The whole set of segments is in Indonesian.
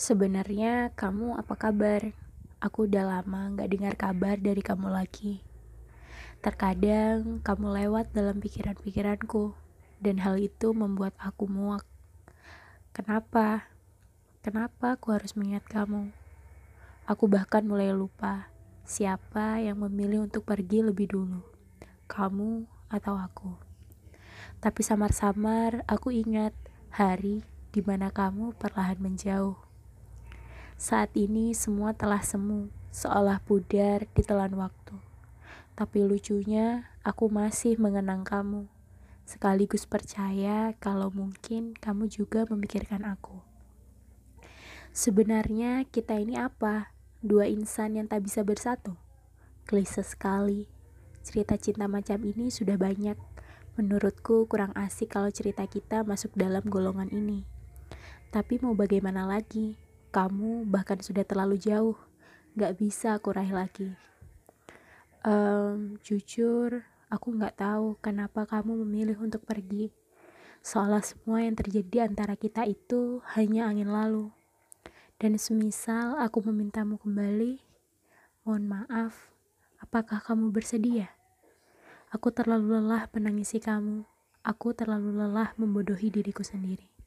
Sebenarnya kamu apa kabar? Aku udah lama gak dengar kabar dari kamu lagi. Terkadang kamu lewat dalam pikiran-pikiranku, dan hal itu membuat aku muak. Kenapa? Kenapa aku harus mengingat kamu? Aku bahkan mulai lupa siapa yang memilih untuk pergi lebih dulu, kamu atau aku. Tapi samar-samar aku ingat hari di mana kamu perlahan menjauh. Saat ini semua telah semu, seolah pudar di telan waktu. Tapi lucunya, aku masih mengenang kamu. Sekaligus percaya kalau mungkin kamu juga memikirkan aku. Sebenarnya kita ini apa? Dua insan yang tak bisa bersatu? Klise sekali. Cerita cinta macam ini sudah banyak. Menurutku kurang asik kalau cerita kita masuk dalam golongan ini. Tapi mau bagaimana lagi? Kamu bahkan sudah terlalu jauh, gak bisa aku raih lagi. Um, jujur, aku gak tahu kenapa kamu memilih untuk pergi. Seolah semua yang terjadi antara kita itu hanya angin lalu. Dan semisal aku memintamu kembali, mohon maaf, apakah kamu bersedia? Aku terlalu lelah menangisi kamu. Aku terlalu lelah membodohi diriku sendiri.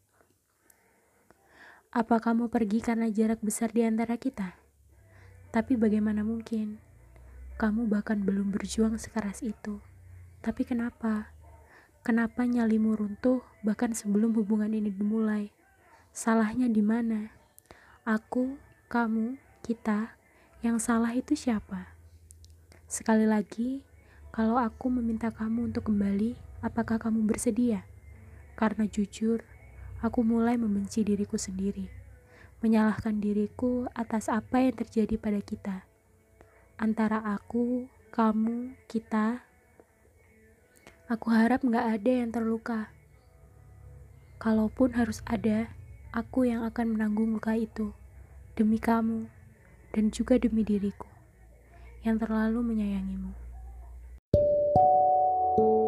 Apa kamu pergi karena jarak besar di antara kita? Tapi bagaimana mungkin? Kamu bahkan belum berjuang sekeras itu. Tapi kenapa? Kenapa nyalimu runtuh bahkan sebelum hubungan ini dimulai? Salahnya di mana? Aku, kamu, kita, yang salah itu siapa? Sekali lagi, kalau aku meminta kamu untuk kembali, apakah kamu bersedia? Karena jujur, aku mulai membenci diriku sendiri, menyalahkan diriku atas apa yang terjadi pada kita. Antara aku, kamu, kita, aku harap gak ada yang terluka. Kalaupun harus ada, aku yang akan menanggung luka itu, demi kamu, dan juga demi diriku, yang terlalu menyayangimu. thank you